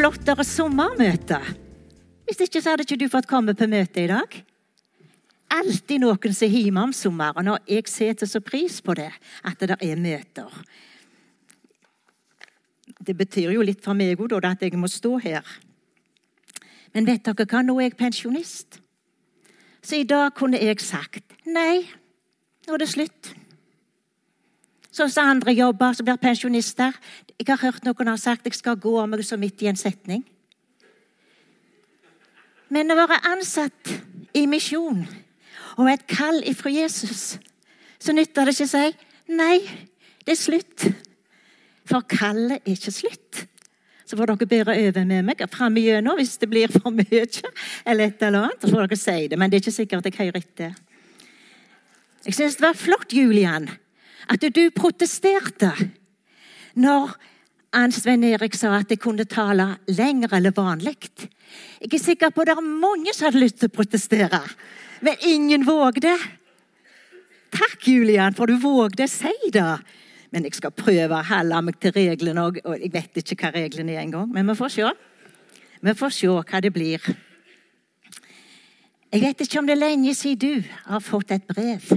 flottere sommermøte. Hvis ikke så hadde ikke du fått komme på møte i dag. Alltid noen som hjemme om sommeren, og jeg setter så pris på det, at det er møter. Det betyr jo litt for meg òg, at jeg må stå her. Men vet dere hva, nå er jeg pensjonist. Så i dag kunne jeg sagt nei, nå er det slutt. Sånn som andre jobber som blir pensjonister. Jeg har hørt noen har sagt jeg skal gå av meg så midt i en setning. Men å være ansatt i misjon og et kall ifra Jesus, så nytter det ikke å si nei, det er slutt. For kallet er ikke slutt. Så får dere bære over med meg fram igjennom hvis det blir for mye. eller et eller annet, så får dere si det, Men det er ikke sikkert jeg hører etter. Jeg syns det var flott, Julian, at du protesterte når Ann Svein Erik sa at jeg kunne tale lenger eller vanlig. Jeg er sikker på at det er mange som hadde lyst til å protestere, men ingen vågde. Takk, Julian, for du vågde å si det. Men jeg skal prøve å holde meg til reglene òg. Og jeg vet ikke hva reglene er engang, men vi får se. Vi får se hva det blir. Jeg vet ikke om det er lenge siden du har fått et brev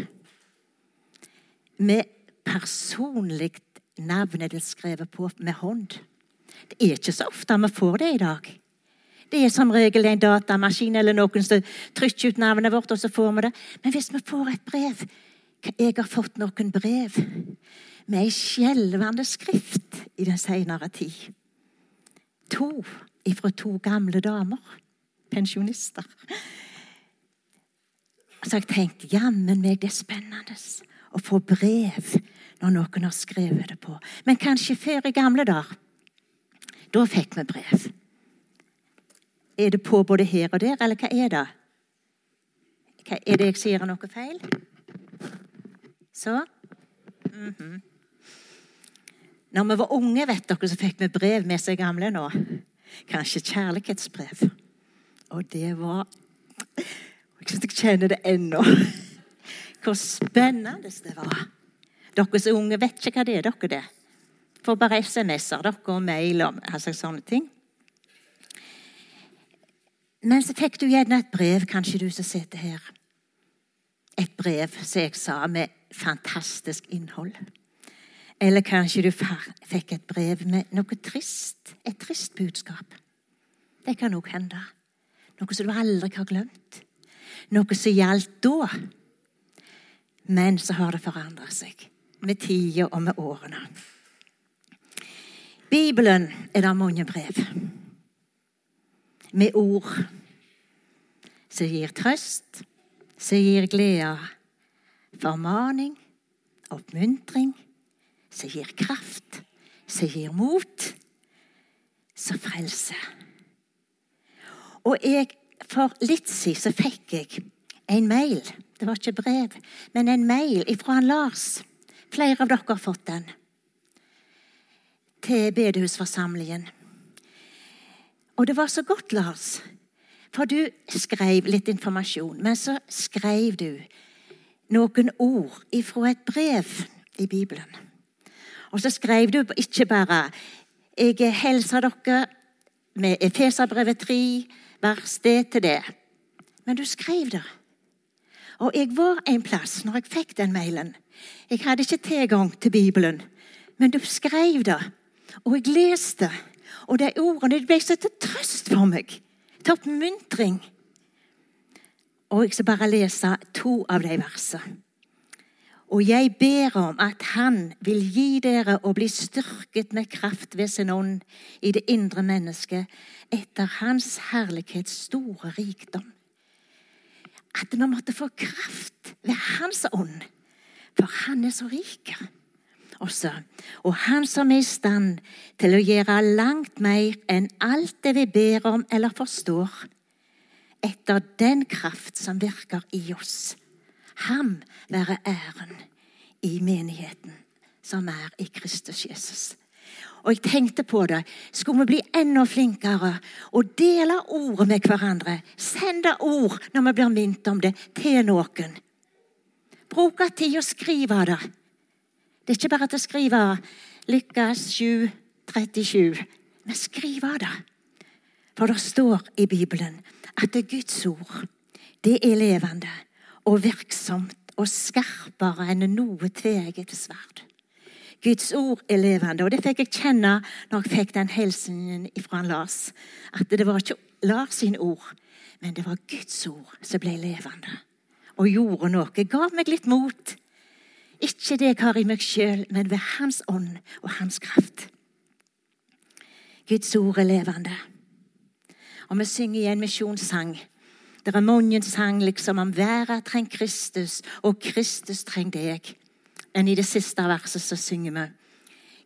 med personlig navnet ditt skrevet på med hånd. Det er ikke så ofte vi får det i dag. Det er som regel en datamaskin eller noen som trykker ut navnet vårt, og så får vi det. Men hvis vi får et brev Jeg har fått noen brev med ei skjelvende skrift i den senere tid. To ifra to gamle damer. Pensjonister. Så jeg tenkte jammen meg det er spennende å få brev når noen har skrevet det på. Men kanskje før i gamle dager. Da fikk vi brev. Er det på både her og der, eller hva er det? Hva er det jeg sier noe feil? Så? Mm -hmm. Når vi var unge, vet dere, så fikk vi brev med seg gamle nå. Kanskje kjærlighetsbrev. Og det var Jeg syns jeg kjenner det ennå. Hvor spennende det var. Dere som unge vet ikke hva det er, dere det. Får bare SMS-er dere og mail og altså, sånne ting. Men så fikk du gjerne et brev, kanskje du som sitter her. Et brev, som jeg sa, med fantastisk innhold. Eller kanskje du fikk et brev med noe trist. Et trist budskap. Det kan òg hende. Noe som du aldri har glemt. Noe som gjaldt da. Men så har det forandra seg med tida og med årene. Bibelen er det mange brev. Med ord som gir trøst, som gir glede, formaning, oppmuntring som gir kraft, som gir mot, som frelser. Og jeg, for litt siden så fikk jeg en mail. Det var ikke brev, men en mail fra Lars. Flere av dere har fått den. Til bedehusforsamlingen. Og det var så godt, Lars. For du skrev litt informasjon, men så skrev du noen ord ifra et brev i Bibelen. Og så skrev du ikke bare 'Jeg hilser dere med Efeserbrevet 3, vers det til det'. Men du skrev det. Og jeg var en plass når jeg fikk den mailen. Jeg hadde ikke tilgang til Bibelen, men du skrev det. Og jeg leste. Og de ordene ble så til trøst for meg. Til oppmuntring. Og jeg skal bare lese to av de versene. Og jeg ber om at Han vil gi dere å bli styrket med kraft ved sin ånd i det indre mennesket etter Hans herlighets store rikdom. At vi måtte få kraft ved Hans ånd, for Han er så rik. Også. Og Han som er i stand til å gjøre langt mer enn alt det vi ber om eller forstår, etter den kraft som virker i oss. Ham være æren i menigheten som er i Kristus Jesus. Og jeg tenkte på det. Skulle vi bli enda flinkere og dele ordet med hverandre? Sende ord når vi blir minnet om det, til noen. Bruke tid å skrive det. Det er ikke bare til å skrive 'Lykkes 737', men skrive det. For det står i Bibelen at det Guds ord det er levende og virksomt og skarpere enn noe tveegget sverd. Guds ord er levende, og det fikk jeg kjenne når jeg fikk den hilsenen fra Lars. At det var ikke Lars sine ord, men det var Guds ord som ble levende og gjorde noe. Ga meg litt mot. Ikke det jeg har i meg sjøl, men ved Hans ånd og Hans kraft. Guds ord er levende. Og vi synger i en misjonssang. Det er mange sang liksom om verden trenger Kristus, og Kristus trenger deg. Men i det siste verset så synger vi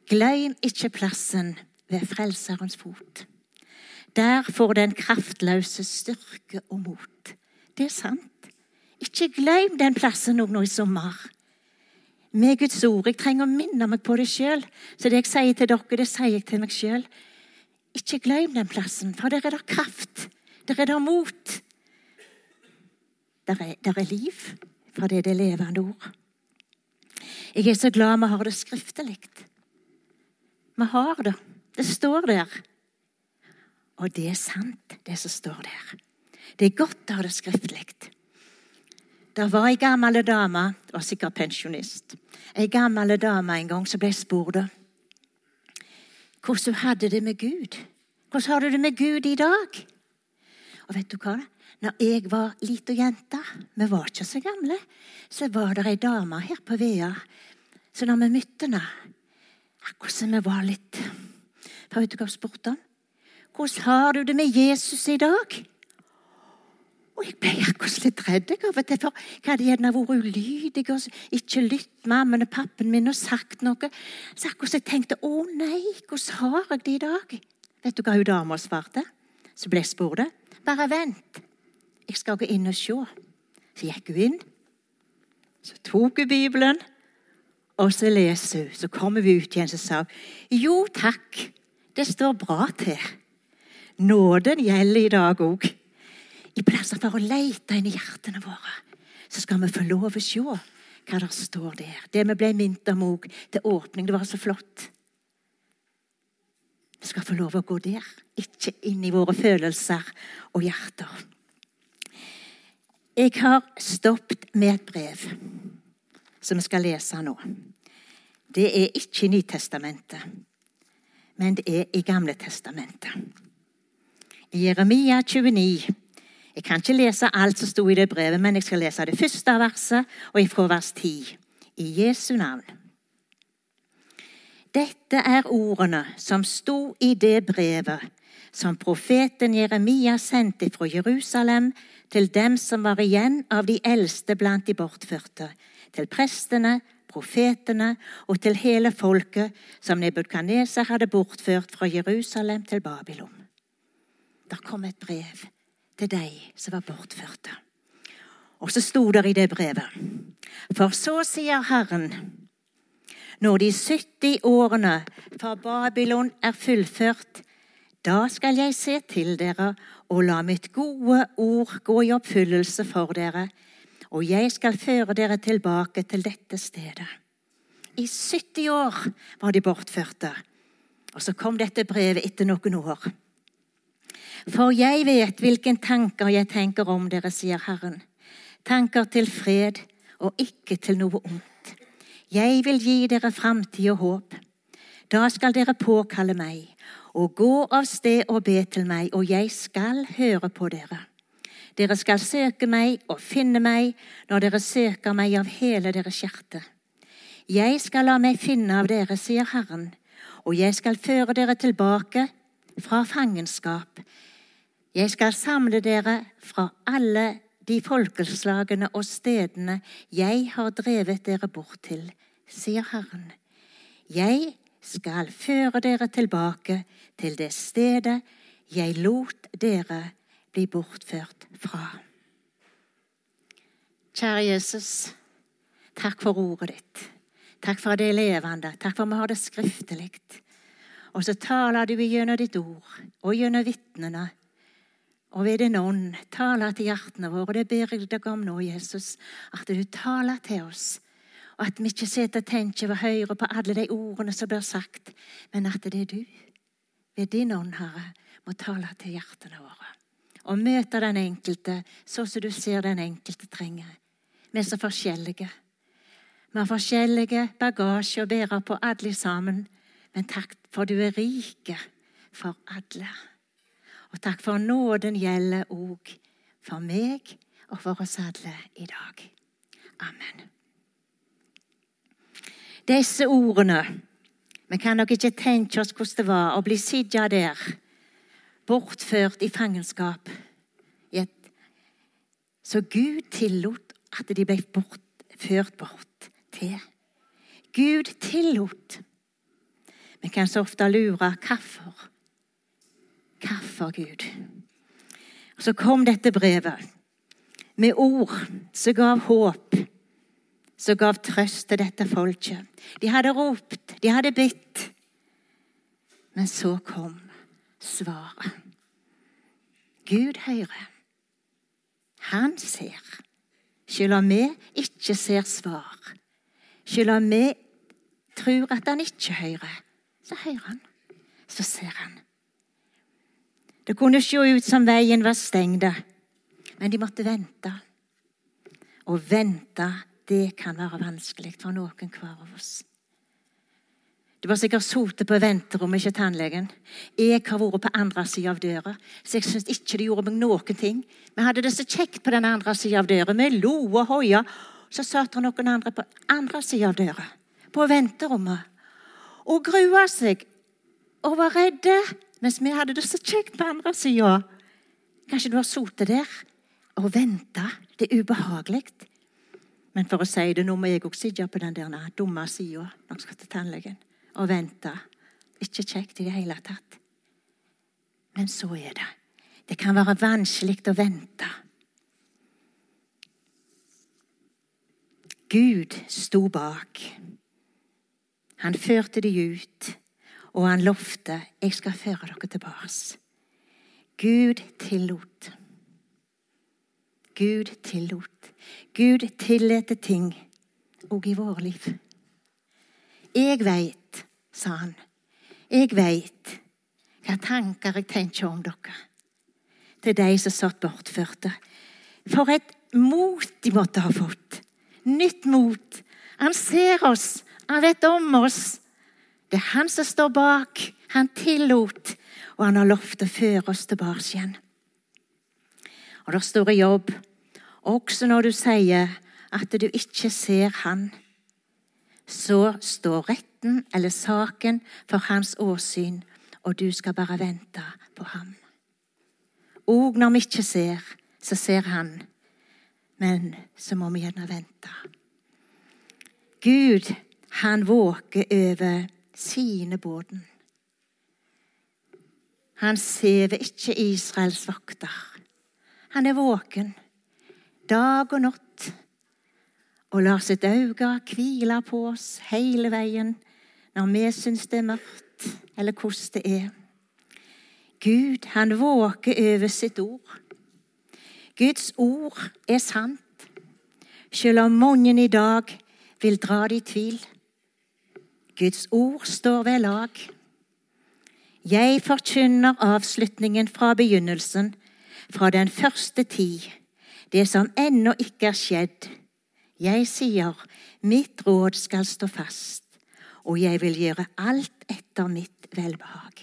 Glem ikke plassen ved Frelserens fot. Der får den kraftløse styrke og mot. Det er sant. Ikke glem den plassen nå i sommer. Med Guds ord. Jeg trenger å minne meg på det sjøl. Så det jeg sier til dere, det sier jeg til meg sjøl. Ikke glem den plassen, for der er det kraft. Der er det mot. Der er, der er liv, for det er det levende ord. Jeg er så glad vi har det skriftlig. Vi har det. Det står der. Og det er sant, det som står der. Det er godt å ha det skriftlig. Det var ei gammel dame, var sikkert pensjonist, ei gammel dame en gang som ble spurt hvordan hun hadde det med Gud. Hvordan har du det med Gud i dag? Og vet du hva? Når jeg var lita jente, vi var ikke så gamle, så var det ei dame her på Vea. Så når vi møtte henne som vi var litt For vet du hva hun spurte om? Hvordan har du det med Jesus i dag? Og jeg ble akkurat litt redd av for jeg hadde gjerne vært ulydig og ikke lyttet mammen og pappen min og sagt noe. Så akkurat jeg tenkte å nei, hvordan har jeg det i dag? Vet du hva hun dama svarte? Så ble jeg spurt. Bare vent, jeg skal gå inn og se. Så gikk hun inn. Så tok hun Bibelen, og så leser hun. Så kommer vi ut igjen så sa hun jo takk, det står bra til. Nåden gjelder i dag òg. I plasser for å lete inn i hjertene våre, så skal vi få lov å se hva det står der. Det vi ble minnet om òg til åpning. Det var så flott. Vi skal få lov å gå der, ikke inn i våre følelser og hjerter. Jeg har stoppet med et brev som vi skal lese nå. Det er ikke i Nytestamentet, men det er i Gamle testamentet. I Jeremia 29 jeg kan ikke lese alt som sto i det brevet, men jeg skal lese det første verset og ifra vers 10. I Jesu navn. Dette er ordene som sto i det brevet som profeten Jeremia sendte fra Jerusalem til dem som var igjen av de eldste blant de bortførte, til prestene, profetene og til hele folket som Nebukadneser hadde bortført fra Jerusalem til Babylon. Der kom et brev til de som var bortførte. Og så sto det i det brevet For så sier Herren, når de 70 årene fra Babylon er fullført, da skal jeg se til dere og la mitt gode ord gå i oppfyllelse for dere, og jeg skal føre dere tilbake til dette stedet. I 70 år var de bortførte, og så kom dette brevet etter noen år. For jeg vet hvilken tanker jeg tenker om dere, sier Herren. Tanker til fred og ikke til noe ondt. Jeg vil gi dere framtid og håp. Da skal dere påkalle meg og gå av sted og be til meg, og jeg skal høre på dere. Dere skal søke meg og finne meg når dere søker meg av hele deres hjerte. Jeg skal la meg finne av dere, sier Herren, og jeg skal føre dere tilbake fra fangenskap jeg skal samle dere fra alle de folkeslagene og stedene jeg har drevet dere bort til, sier Herren. Jeg skal føre dere tilbake til det stedet jeg lot dere bli bortført fra. Kjære Jesus, takk for ordet ditt. Takk for at det er levende. Takk for at vi har det skriftlig. Og så taler du gjennom ditt ord og gjennom vitnene og ved din ånd taler til hjertene våre. Det ber jeg deg om nå, Jesus, at du taler til oss. Og at vi ikke sitter og tenker og hører på alle de ordene som blir sagt, men at det er du, ved din ånd, Herre, må tale til hjertene våre. Og møte den enkelte sånn som du ser den enkelte trenger. Vi er så forskjellige. Vi har forskjellige bagasje å bære på alle sammen. Men takk for du er rike for alle. Og takk for nåden gjelder òg for meg og for oss alle i dag. Amen. Disse ordene Vi kan nok ikke tenke oss hvordan det var å bli sittet der, bortført i fangenskap. Så Gud tillot at de ble bort, ført bort til. Gud tillot. Vi kan så ofte lure hvorfor. Hvorfor Gud? Og Så kom dette brevet med ord som gav håp, som gav trøst til dette folket. De hadde ropt, de hadde bedt. Men så kom svaret. Gud hører. Han ser. Selv om vi ikke ser svar. Selv om vi tror at han ikke hører, så hører han. Så ser han. Det kunne se ut som veien var stengt, men de måtte vente. Og vente, det kan være vanskelig for noen hver av oss. Du har sikkert sittet på venterommet, ikke tannlegen. Jeg har vært på andre sida av døra, så jeg syns ikke det gjorde meg noen ting. Vi hadde det så kjekt på den andre sida av døra. Vi lo og hoia. Så satt det noen andre på andre sida av døra, på venterommet, og grua seg og var redde, mens vi hadde det så kjekt på andre sida. Kanskje du har sittet der og venta. Det er ubehagelig. Men for å si det, nå må jeg òg sitte på den der dumme sida når jeg skal til tannlegen og vente. Ikke kjekt i det hele tatt. Men så er det. Det kan være vanskelig å vente. Gud sto bak. Han førte de ut, og han lovte 'Jeg skal føre dere tilbake'. Gud tillot. Gud tillot. Gud tillater ting òg i våre liv. Jeg veit sa han. Jeg veit hva tanker jeg tenker om dere. Til de som satt bortførte. For et mot de måtte ha fått. Nytt mot. Han ser oss. Han vet om oss. Det er han som står bak. Han tillot, og han har lovt å føre oss tilbake igjen. Og det står i jobb, også når du sier at du ikke ser han, så står retten eller saken for hans åsyn, og du skal bare vente på ham. Og når vi ikke ser, så ser han. Men så må vi gjerne vente. Gud, han våker over sine båten. Han sever ikke Israels vakter. Han er våken dag og natt og lar sitt øye hvile på oss hele veien når vi syns det er mørkt, eller hvordan det er. Gud, han våker over sitt ord. Guds ord er sant, selv om mange i dag vil dra det i tvil. Guds ord står ved lag. Jeg forkynner avslutningen fra begynnelsen, fra den første tid, det som ennå ikke er skjedd. Jeg sier, mitt råd skal stå fast og jeg vil gjøre alt etter mitt velbehag.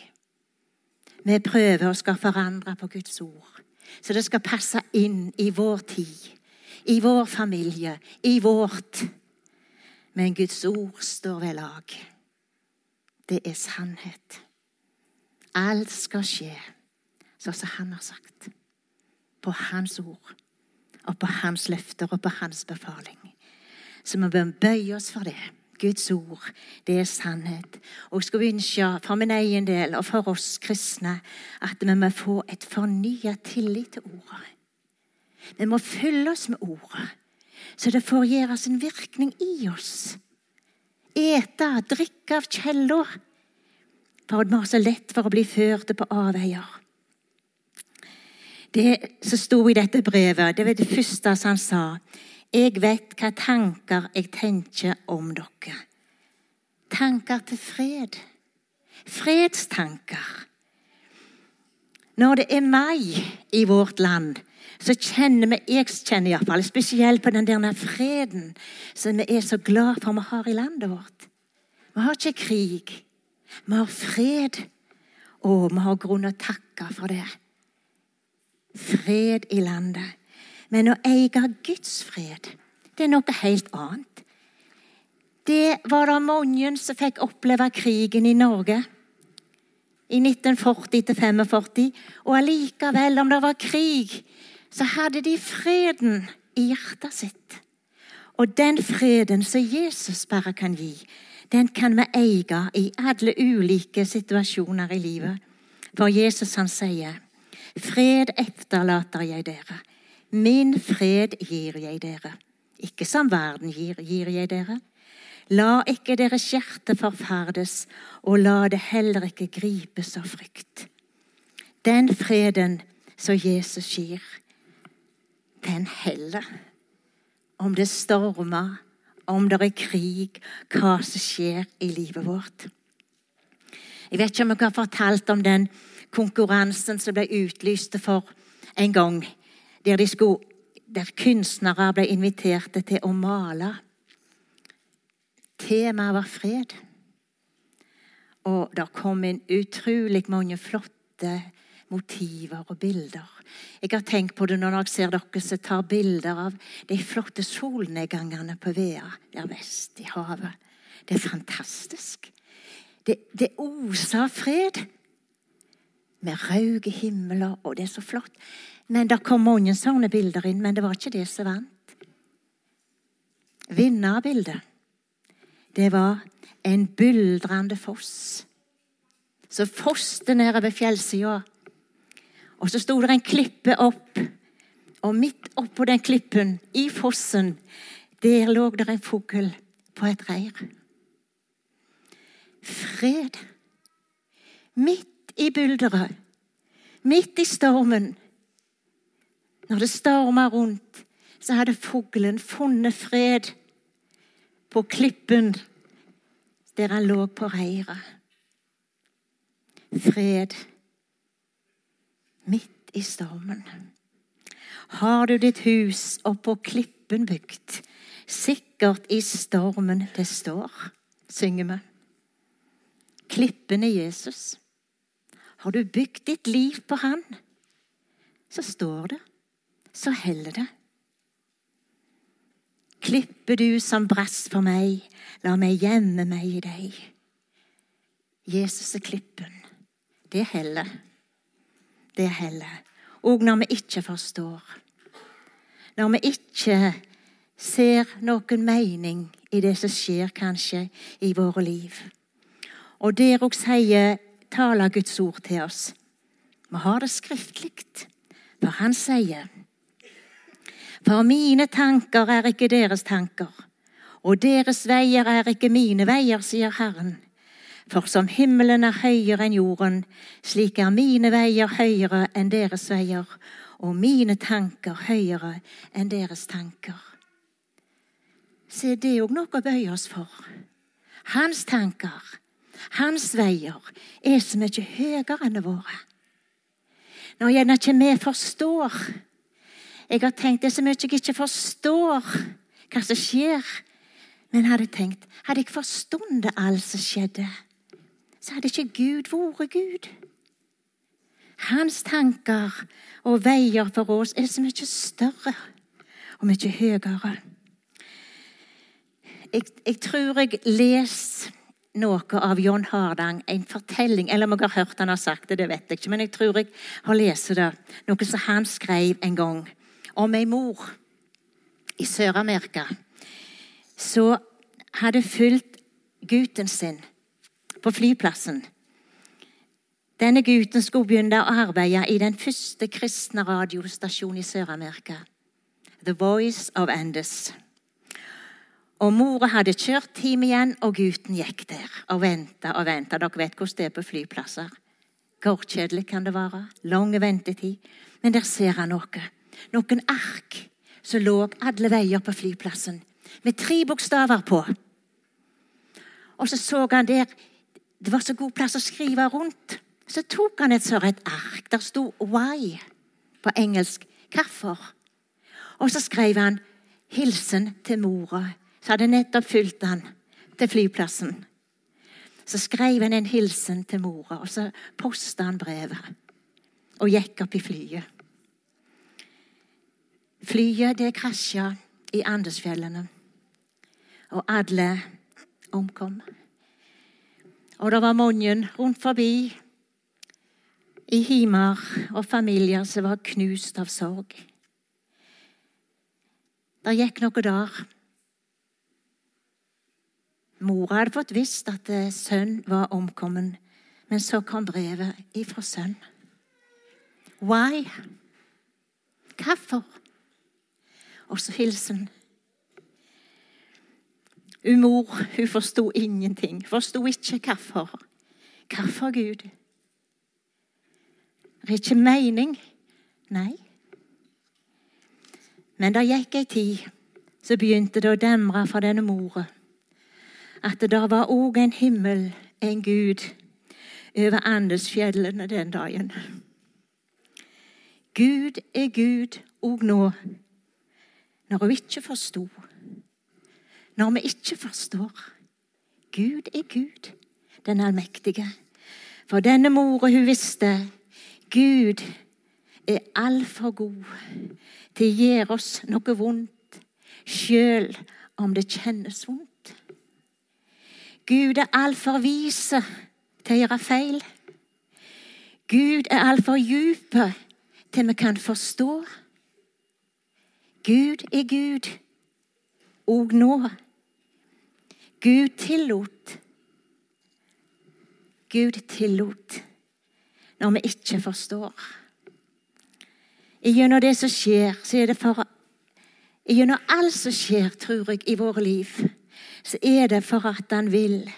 Vi prøver å skal forandre på Guds ord, så det skal passe inn i vår tid, i vår familie, i vårt. Men Guds ord står ved lag. Det er sannhet. Alt skal skje sånn som han har sagt. På hans ord, og på hans løfter og på hans befaling. Så vi bør bøye oss for det. Guds ord, det er sannhet. Og jeg skulle ønske for min egen del og for oss kristne at vi må få et fornya tillit til ordet. Vi må fylle oss med ordet, så det får gjøre sin virkning i oss. Ete, drikke av kjella, for vi har så lett for å bli førte på avveier. Det som sto i dette brevet, det var det første som han sa. Jeg vet hva tanker jeg tenker om dere. Tanker til fred. Fredstanker. Når det er mai i vårt land, så kjenner vi Jeg kjenner iallfall spesielt på den der freden som vi er så glad for vi har i landet vårt. Vi har ikke krig. Vi har fred. Og vi har grunn å takke for det. Fred i landet. Men å eie Guds fred, det er noe helt annet. Det var det mange som fikk oppleve krigen i Norge i 1940 til 45. Og allikevel, om det var krig, så hadde de freden i hjertet sitt. Og den freden som Jesus bare kan gi, den kan vi eie i alle ulike situasjoner i livet. For Jesus han sier, 'Fred etterlater jeg dere. Min fred gir jeg dere.' Ikke som verden gir, gir jeg dere. La ikke deres hjerte forferdes, og la det heller ikke gripes av frykt. Den freden som Jesus gir, den heller. Om det stormer, om det er krig, hva som skjer i livet vårt. Jeg vet ikke om jeg har fortalt om den konkurransen som ble utlyst for en gang, der, skulle, der kunstnere ble invitert til å male. Temaet var fred. Og det kom inn utrolig mange flotte motiver og bilder. Jeg har tenkt på det når jeg ser dere som tar bilder av de flotte solnedgangene på Vea der vest i havet. Det er fantastisk. Det, det oser fred. Med rauge himler, og det er så flott. Men Det kom mange sånne bilder inn, men det var ikke det som vant. Vinnerbildet, det var en buldrende foss som foste nedover fjellsida og så sto det en klippe opp, og midt oppå den klippen, i fossen, der lå det en fugl på et reir. Fred. Midt i bulderet, midt i stormen. Når det storma rundt, så hadde fuglen funnet fred på klippen der han lå på reiret. Fred midt i stormen. Har du ditt hus oppå klippen bygd, sikkert i stormen det står, synger vi. Klippen er Jesus. Har du bygd ditt liv på Han, så står det, så heller det. Klippe du som brast for meg, la meg gjemme meg i deg. Jesus er klippen. Det heller det heller. Og når vi ikke forstår. Når vi ikke ser noen mening i det som skjer kanskje i våre liv. Og der òg sier, taler Guds ord til oss. Vi har det skriftlig, for han sier For mine tanker er ikke deres tanker, og deres veier er ikke mine veier, sier Herren. For som himmelen er høyere enn jorden, slik er mine veier høyere enn deres veier, og mine tanker høyere enn deres tanker. Så det er òg noe å bøye oss for. Hans tanker, hans veier, er så mye høyere enn våre. Når gjerne ikke vi forstår Jeg har tenkt det er så mye jeg ikke forstår hva som skjer. Men hadde tenkt, hadde jeg forstått alt som skjedde, så hadde ikke Gud vært Gud. Hans tanker og veier for oss er så mye større og mye høyere. Jeg, jeg tror jeg leser noe av John Hardang, en fortelling Eller om jeg har hørt han har sagt det, det vet jeg ikke, men jeg tror jeg har lest det. Noe som han skrev en gang om ei mor i Sør-Amerika som hadde fulgt gutten sin på flyplassen. Denne gutten skulle begynne å arbeide i den første kristne radiostasjonen i Sør-Amerika. The Voice of Andes. Og Mora hadde kjørt hjem igjen, og gutten gikk der og venta og venta. Dere vet hvordan det er på flyplasser. Gårdkjedelig kan det være. Lang ventetid. Men der ser han noe. Noen ark som lå alle veier på flyplassen, med tre bokstaver på. Og så så han der det var så god plass å skrive rundt. Så tok han et sånt ark. Der sto 'why' på engelsk. Hvorfor? Og så skrev han 'hilsen til mora', som hadde nettopp fulgt han til flyplassen. Så skrev han en hilsen til mora, og så posta han brevet. Og gikk opp i flyet. Flyet det krasja i Andesfjellene, og alle omkom. Og det var mange rundt forbi i himer og familier som var knust av sorg. Det gikk noe der. Mora hadde fått visst at eh, sønn var omkommet, men så kom brevet ifra sønn. Why? Hvorfor? Og så hilsen. Hun mor hun forsto ingenting. Forsto ikke hvorfor. Hvorfor Gud? Det er ikke mening. Nei. Men det gikk ei tid, så begynte det å demre for denne mora at det var òg en himmel, en Gud, over Andesfjellene den dagen. Gud er Gud òg nå, når hun ikke forsto. Når vi ikke forstår. Gud er Gud, den allmektige. For denne mora, hun visste Gud er altfor god til å gjøre oss noe vondt, sjøl om det kjennes vondt. Gud er altfor vise til å gjøre feil. Gud er altfor djup til vi kan forstå. Gud er Gud, òg nå. Gud tillot. Gud tillot når vi ikke forstår. Gjennom det som skjer, så er det for Gjennom alt som skjer, tror jeg, i våre liv, så er det for at Han vil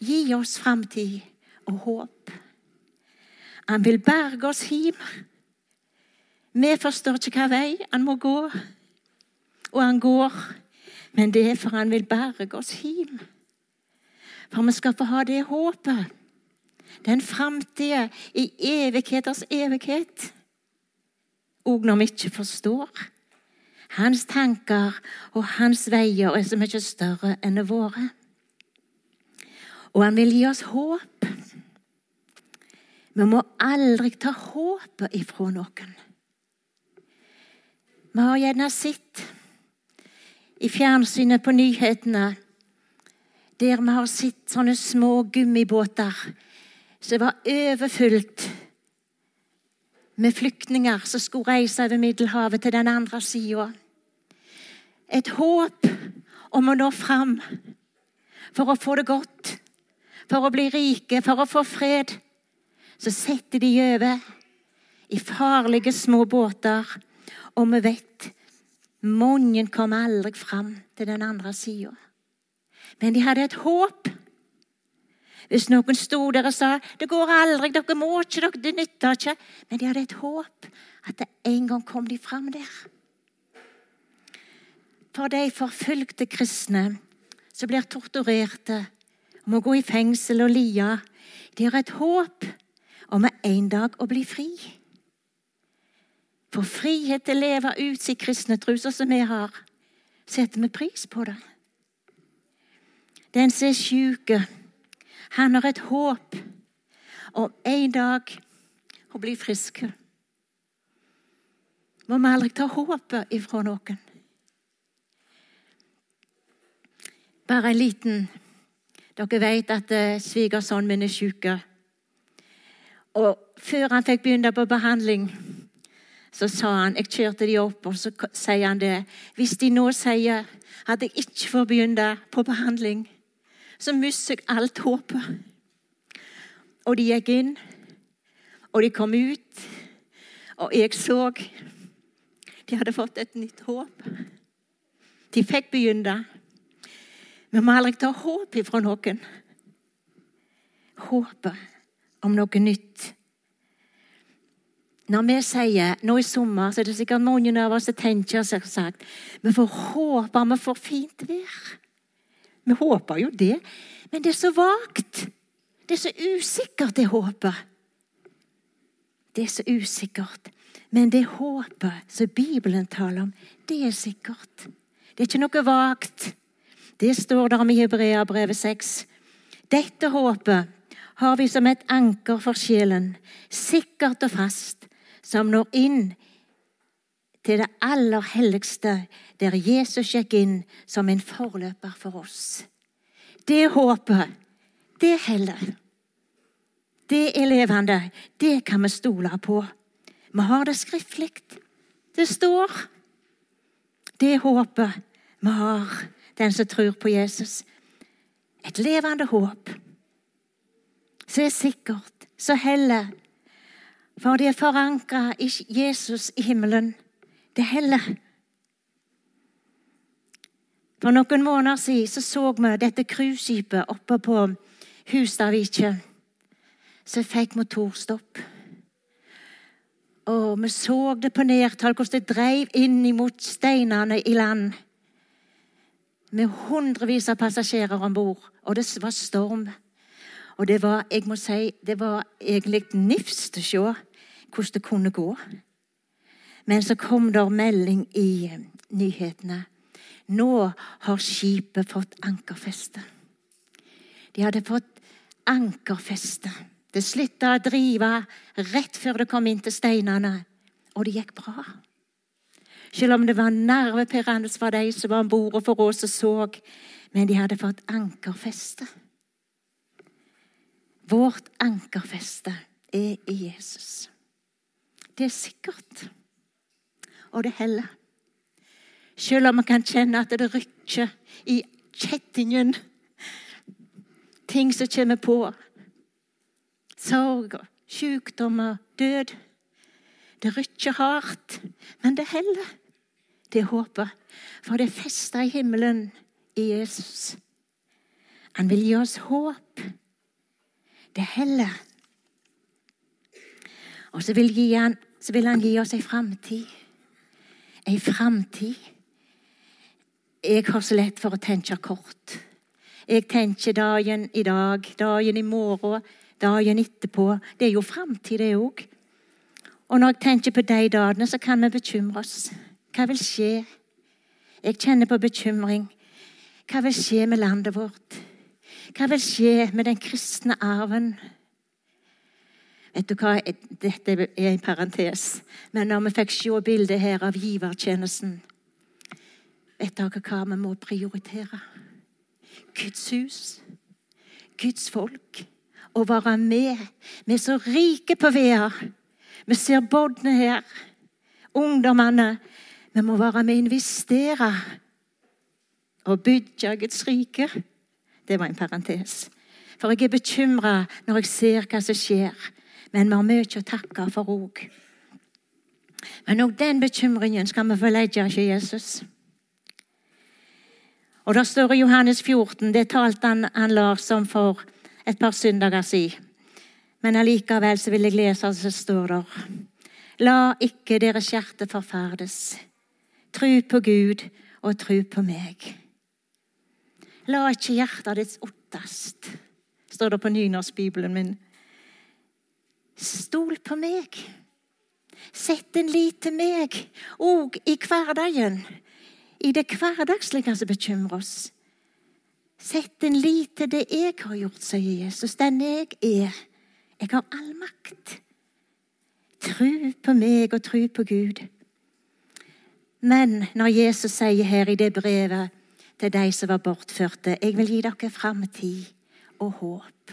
gi oss framtid og håp. Han vil berge oss hjem. Vi forstår ikke hva vei han må gå, og han går. Men det er for han vil berge oss hjem. For vi skal få ha det håpet den framtida i evigheters evighet. òg når vi ikke forstår. Hans tanker og hans veier er så mye større enn våre. Og han vil gi oss håp. Vi må aldri ta håpet ifra noen. Vi har gjerne sett i fjernsynet på nyhetene der vi har sett sånne små gummibåter som var overfylt med flyktninger som skulle reise over Middelhavet til den andre sida. Et håp om å nå fram for å få det godt, for å bli rike, for å få fred. Så setter de over i farlige små båter, og vi vet mange kom aldri fram til den andre sida. Men de hadde et håp hvis noen sto der og sa 'Det går aldri, dere må ikke, dere, det nytter ikke', men de hadde et håp at en gang kom de fram der. For de forfulgte kristne som blir torturerte, må gå i fengsel og lie, de har et håp om en dag å bli fri. For frihet til å leve ut sin kristne tro, sånn som vi har, setter vi pris på det. Den som er sjuk, han har et håp om en dag å bli frisk. Må vi aldri ta håpet ifra noen. Bare en liten Dere vet at uh, svigersønnen min er syk. Og før han fikk begynne på behandling, så sa han Jeg kjørte de opp, og så sier han det. Hvis de nå sier at jeg ikke får begynne på behandling, så mister jeg alt håpet. Og de gikk inn, og de kom ut, og jeg så De hadde fått et nytt håp. De fikk begynne. Vi må aldri ta håp ifra noen. Håpet om noe nytt. Når vi sier nå i sommer, så er det sikkert mange av oss som tenker sagt vi får håpe vi får fint vær. Vi håper jo det, men det er så vagt. Det er så usikkert, det håpet. det er så usikkert. Men det håpet som Bibelen taler om, det er sikkert. Det er ikke noe vagt. Det står der om i Hebreabrevet 6. Dette håpet har vi som et anker for sjelen, sikkert og fast, som når inn til det aller helligste, der Jesus gikk inn som en forløper for oss. Det håpet, det heller. Det er levende. Det kan vi stole på. Vi har det skriftlig. Det står. Det håpet vi har, den som tror på Jesus. Et levende håp. Så er sikkert, så heller. For det er forankra i Jesus i himmelen. Det heller. For noen måneder siden så, så vi dette cruiseskipet oppe på Hustadvikje som fikk motorstopp. Og vi så det på nedtall, hvordan det dreiv inn mot steinene i land. Med hundrevis av passasjerer om bord, og det var storm. Og det var jeg må si, det var egentlig nifst å se hvordan det kunne gå. Men så kom det melding i nyhetene. Nå har skipet fått ankerfeste. De hadde fått ankerfeste. Det slutta å drive rett før det kom inn til steinene, og det gikk bra. Selv om det var nervepirrende for de som var om bord og for oss som så, men de hadde fått ankerfeste. Vårt ankerfeste er i Jesus. Det er sikkert, og det heller. Selv om vi kan kjenne at det rykker i kjettingen, ting som kommer på sorg, sykdommer, død. Det rykker hardt, men det heller. Det håper. For det er festa i himmelen i Jesus. Han vil gi oss håp. Det heller. Og så vil, han, så vil han gi oss ei framtid. Ei framtid. Jeg har så lett for å tenke kort. Jeg tenker dagen i dag, dagen i morgen, dagen etterpå. Det er jo framtid, det òg. Og når jeg tenker på de dagene, så kan vi bekymre oss. Hva vil skje? Jeg kjenner på bekymring. Hva vil skje med landet vårt? Hva vil skje med den kristne arven? Vet du hva? Dette er en parentes. Men når vi fikk se bildet her av givertjenesten Vet dere hva vi må prioritere? Guds hus. Guds folk å være med. Vi er så rike på veier. Vi ser båndene her. Ungdommene. Vi må være med og investere og bygge Guds rike. Det var en parentes. For jeg er bekymra når jeg ser hva som skjer. Men vi har mye å takke for òg. Men òg den bekymringen skal vi få legge til Jesus. Og Det står i Johannes 14, det talte han, han Lars om for et par søndager siden. Men allikevel så vil jeg lese så står der. La ikke deres hjerte forferdes. Tru på Gud og tru på meg. La ikke hjertet ditt ottast, står det på nynorskbibelen min. Stol på meg. Sett en lit til meg, òg i hverdagen. I det hverdagslige som bekymrer oss. Sett en lit til det jeg har gjort, sier Jesus. Den jeg er. Jeg har all makt. Tru på meg og tru på Gud. Men når Jesus sier her i det brevet til de som var bortførte Jeg vil gi dere framtid og håp.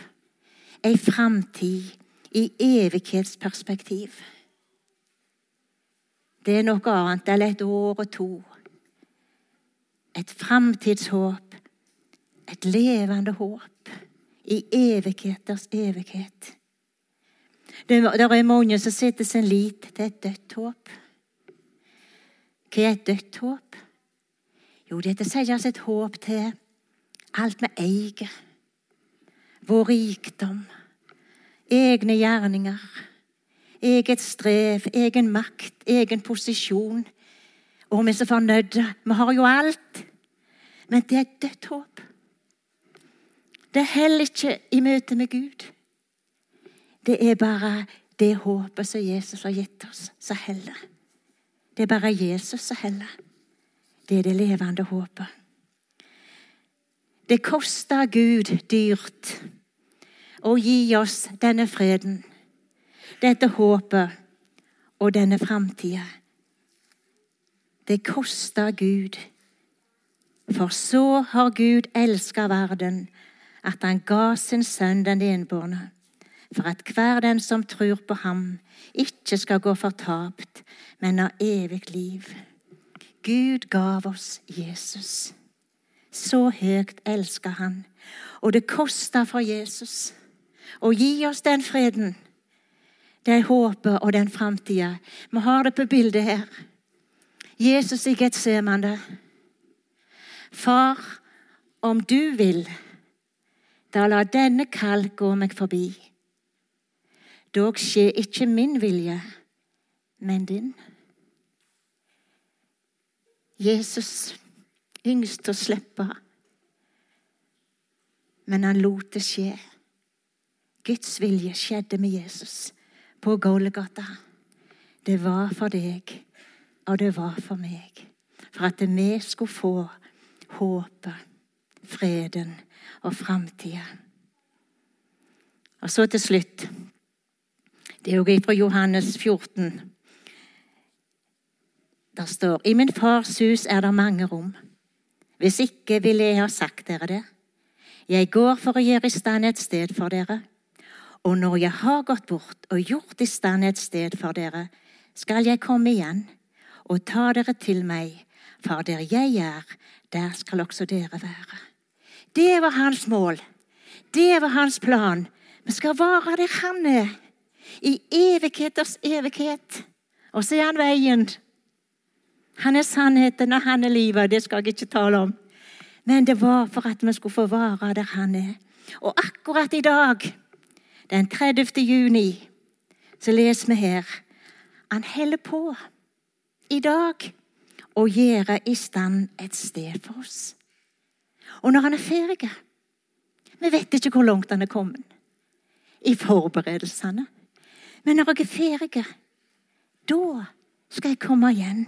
Ei framtid i evighetsperspektiv. Det er noe annet eller et år og to. Et framtidshåp et levende håp i evigheters evighet. Det er mange som setter sin lit til et dødt håp. Hva er et dødt håp? Jo, det er å sette et håp til alt vi eier. Vår rikdom, egne gjerninger, eget strev, egen makt, egen posisjon. Og vi er så fornøyde. Vi har jo alt. Men det er et dødt håp. Det er heller ikke i møte med Gud. Det er bare det håpet som Jesus har gitt oss, som heller. Det er bare Jesus som heller. Det er det levende håpet. Det koster Gud dyrt å gi oss denne freden, dette håpet og denne framtida. Det koster Gud. For så har Gud elska verden, at han ga sin sønn den enbårne, for at hver den som tror på ham, ikke skal gå fortapt, men ha evig liv. Gud gav oss Jesus. Så høyt elsker han. Og det koster for Jesus å gi oss den freden, det håpet og den framtida. Vi har det på bildet her. Jesus i Getsemane. Far, om du vil, da la denne kall gå meg forbi. Dog skje ikke min vilje, men din. Jesus yngst å slippe, men han lot det skje. Guds vilje skjedde med Jesus på Golgata. Det var for deg, og det var for meg. For at vi skulle få håpet, freden og framtida. Og så til slutt Det er jo fra Johannes 14. Der står I min fars hus er det mange rom. Hvis ikke ville jeg ha sagt dere det. Jeg går for å gjøre i stand et sted for dere. Og når jeg har gått bort og gjort i stand et sted for dere, skal jeg komme igjen og ta dere til meg, for der jeg er, der skal også dere være. Det var hans mål. Det var hans plan. Vi skal være der han er, i evigheters evighet. Og så er han veien. Han er sannheten, og han er livet. Det skal jeg ikke tale om. Men det var for at vi skulle få være der han er. Og akkurat i dag, den 30. juni, så leser vi her Han holder på i dag å gjøre i stand et sted for oss. Og når han er ferdig Vi vet ikke hvor langt han er kommet i forberedelsene. Men når jeg er ferdig, da skal jeg komme igjen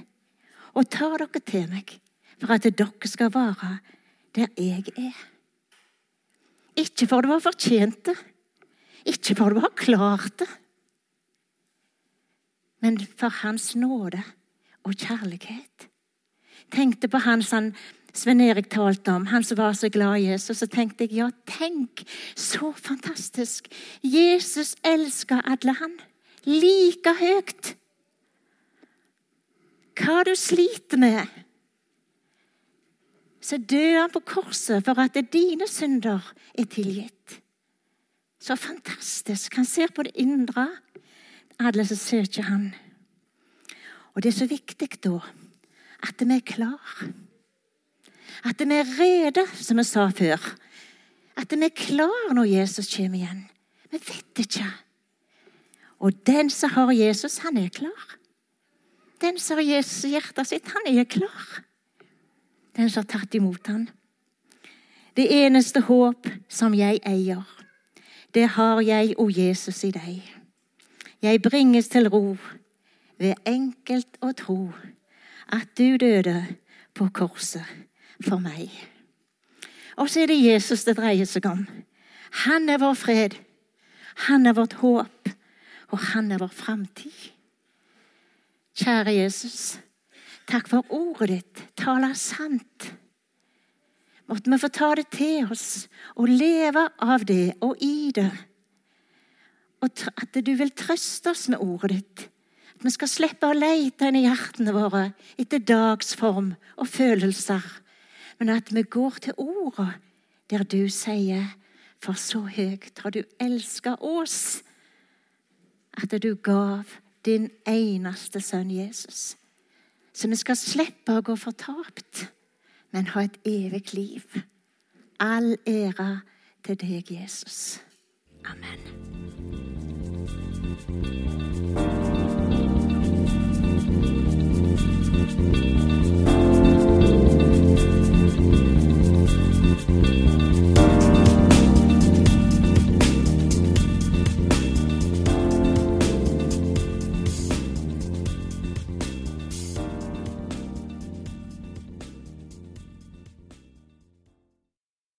og ta dere til meg for at dere skal være der jeg er. Ikke for det var fortjent ikke for det var klart men for Hans nåde og kjærlighet. Tenkte på han som Sven Erik talte om, han som var så glad i Jesus. Så tenkte jeg ja, tenk, så fantastisk. Jesus elsker alle, han. Like høyt. Hva du sliter med, så dør han på korset for at dine synder er tilgitt. Så fantastisk. Han ser på det indre. Alle som søker han. Og det er så viktig da at vi er klar. At vi er rede, som vi sa før. At vi er klare når Jesus kommer igjen. Vi vet ikke. Og den som har Jesus, han er klar. Den som har Jesus i hjertet sitt, han er klar. Den som har tatt imot han. Det eneste håp som jeg eier, det har jeg, og Jesus, i deg. Jeg bringes til ro ved enkelt å tro at du døde på korset for meg. Og så er det Jesus det dreier seg om. Han er vår fred. Han er vårt håp, og han er vår framtid. Kjære Jesus, takk for ordet ditt taler sant. Måtte vi få ta det til oss og leve av det og i det. Og at du vil trøste oss med ordet ditt. At vi skal slippe å lete inn i hjertene våre etter dagsform og følelser men at vi går til orda der du sier For så høyt har du elska oss at du gav din eneste sønn Jesus. Så vi skal slippe å gå fortapt, men ha et evig liv. All ære til deg, Jesus. Amen.